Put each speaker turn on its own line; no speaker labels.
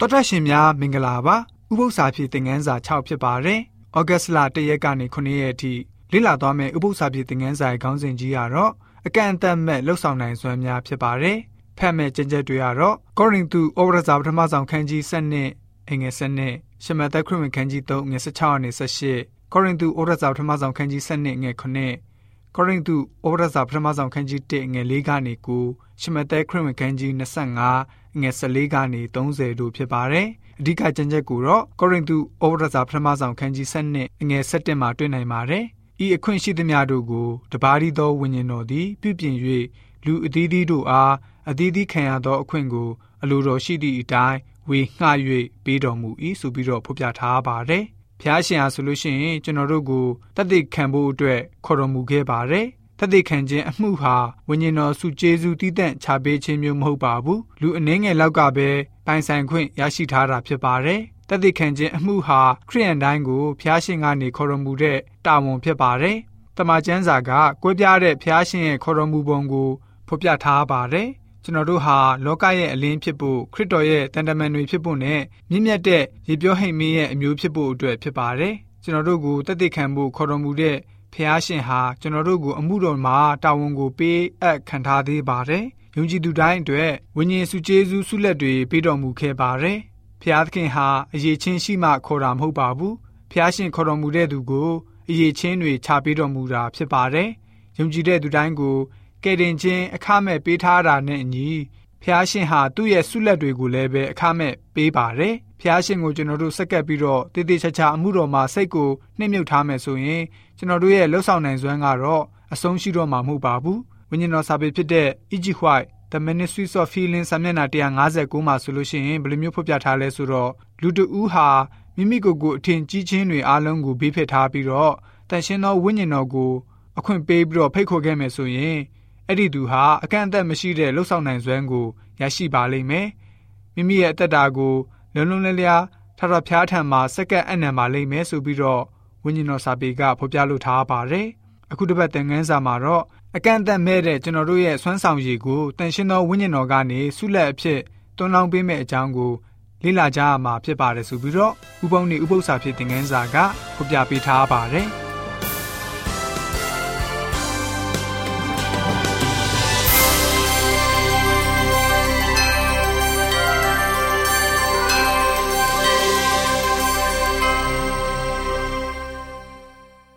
တော်တာရှင်များမင်္ဂလာပါဥပု္ပ္ပစာဖြစ်တဲ့ငန်းစာ6ဖြစ်ပါတယ်ဩဂတ်စ်လ1ရက်ကနေ9ရက်အထိလေ့လာသွားမယ့်ဥပု္ပ္ပစာဖြစ်တဲ့ငန်းစာရဲ့ခေါင်းစဉ်ကြီးကတော့အကန့်အသတ်မဲ့လှုပ်ဆောင်နိုင်စွမ်းများဖြစ်ပါတယ်ဖတ်မဲ့ကျင့်ချက်တွေကတော့ကောရိန္သုဩဝရစာပထမဆောင်ခန်းကြီး7နှစ်အငယ်7နှစ်ရှမသက်ခရစ်ဝင်ခန်းကြီး3ငယ်16နဲ့18ကောရိန္သုဩဝရစာပထမဆောင်ခန်းကြီး7နှစ်ငယ်9ကောရိန္သုဩဝရစာပထမဆောင်ခန်းကြီး1ငယ်4ကနေ9ရှမသက်ခရစ်ဝင်ခန်းကြီး25 ငယ်14ကနေ30တို့ဖြစ်ပါတယ်။အဓိကကျမ်းချက်ကိုတော့ကောရိန္သုဩဝါဒစာပထမဆောင်ခန်းကြီး7ငယ်7မှာတွေ့နိုင်ပါတယ်။ဤအခွင့်ရှိသမျှတို့ကိုတပါးရီသောဝိညာဉ်တော်သည်ပြုပြင်၍လူအသီးသီးတို့အားအသီးသီးခံရသောအခွင့်ကိုအလိုတော်ရှိသည့်အတိုင်းဝေငှ၍ပေးတော်မူ၏ဆိုပြီးတော့ဖော်ပြထားပါတယ်။ဖျားရှင်အားဆိုလို့ရှိရင်ကျွန်တော်တို့ကိုတသက်ခံဖို့အတွက်ခေါ်တော်မူခဲ့ပါတယ် တသက်ခံခြင်းအမှုဟာဝိညာဉ်တော်စုကျေးဇူးတည်တံ့ချပေးခြင်းမျိုးမဟုတ်ပါဘူးလူအနှင်းငယ်လောက်ကပဲပိုင်ဆိုင်ခွင့်ရရှိထားတာဖြစ်ပါတယ်တသက်ခံခြင်းအမှုဟာခရိယန်တိုင်းကိုဖျားရှင်ကနေခေါ်တော်မူတဲ့တာဝန်ဖြစ်ပါတယ်တမန်ကျမ်းစာကကွဲပြားတဲ့ဖျားရှင်ရဲ့ခေါ်တော်မူပုံကိုဖော်ပြထားပါတယ်ကျွန်တော်တို့ဟာလောကရဲ့အလင်းဖြစ်ဖို့ခရစ်တော်ရဲ့တန်တမန်တွေဖြစ်ဖို့နဲ့မြင့်မြတ်တဲ့ရေပြောဟိတ်မင်းရဲ့အမျိုးဖြစ်ဖို့အတွက်ဖြစ်ပါတယ်ကျွန်တော်တို့ကိုတသက်ခံဖို့ခေါ်တော်မူတဲ့ ဖះရှင်ဟာကျွန်တော်တို့ကိုအမှုတော်မှာတာဝန်ကိုပေးအပ်ခံထားသေးပါတယ်။ယုံကြည်သူတိုင်းအတွက်ဝိညာဉ်စုကျေးဇူးဆုလက်တွေပေးတော်မူခဲ့ပါတယ်။ဖះသခင်ဟာအရေးချင်းရှိမှခေါ်တာမဟုတ်ပါဘူး။ဖះရှင်ခေါ်တော်မူတဲ့သူကိုအရေးချင်းတွေချပေးတော်မူတာဖြစ်ပါတယ်။ယုံကြည်တဲ့သူတိုင်းကိုကယ်တင်ခြင်းအခမဲ့ပေးထားတာနဲ့အညီ ဖះရှင်ဟာသူ့ရဲ့ဆုလက်တွေကိုလည်းပဲအခမဲ့ပေးပါတယ်။ဖျားရှင်ကိုကျွန်တော်တို့စက္ကပ်ပြီးတော့တည်တည်ချာချာအမှုတော်မှာစိတ်ကိုနှိမ့်မြုပ်ထားမယ်ဆိုရင်ကျွန်တော်တို့ရဲ့လှုပ်ဆောင်နိုင်စွမ်းကတော့အဆုံးရှိတော့မှာမဟုတ်ပါဘူးဝိညာဉ်တော်စာပေဖြစ်တဲ့ E.G. White The Ministries of Healing စာမျက်နှာ159မှာဆိုလို့ရှိရင်ဘယ်လိုမျိုးဖော်ပြထားလဲဆိုတော့လူတဦးဟာမိမိကိုယ်ကိုအထင်ကြီးခြင်းတွေအားလုံးကိုဘေးဖယ်ထားပြီးတော့တန်ရှင်းသောဝိညာဉ်တော်ကိုအခွင့်ပေးပြီးတော့ဖိတ်ခေါ်ခဲ့မယ်ဆိုရင် အဲ့ဒီသူဟာအကန့်အသတ်မရှိတဲ့လှုပ်ဆောင်နိုင်စွမ်းကိုရရှိပါလိမ့်မယ်မိမိရဲ့အသက်တာကိုလုံးလုံးလျလျားထထဖျားထံမှာစက္ကန့်အနံပါလိမ့်မယ်ဆိုပြီးတော့ဝိညာဉ်တော်စာပေကဖော်ပြလိုထားပါတယ်။အခုတစ်ပတ်သင်ခန်းစာမှာတော့အကန့်အသတ်မဲ့တဲ့ကျွန်တော်တို့ရဲ့ဆွမ်းဆောင်ရည်ကိုတန်ရှင်းသောဝိညာဉ်တော်ကနေဆုလက်အဖြစ်တွန်းလောင်းပေးမဲ့အကြောင်းကိုလေ့လာကြရမှာဖြစ်ပါတယ်ဆိုပြီးတော့ဥပုံနေဥပု္ပ္ပစာဖြစ်သင်ခန်းစာကဖော်ပြပေးထားပါတယ်။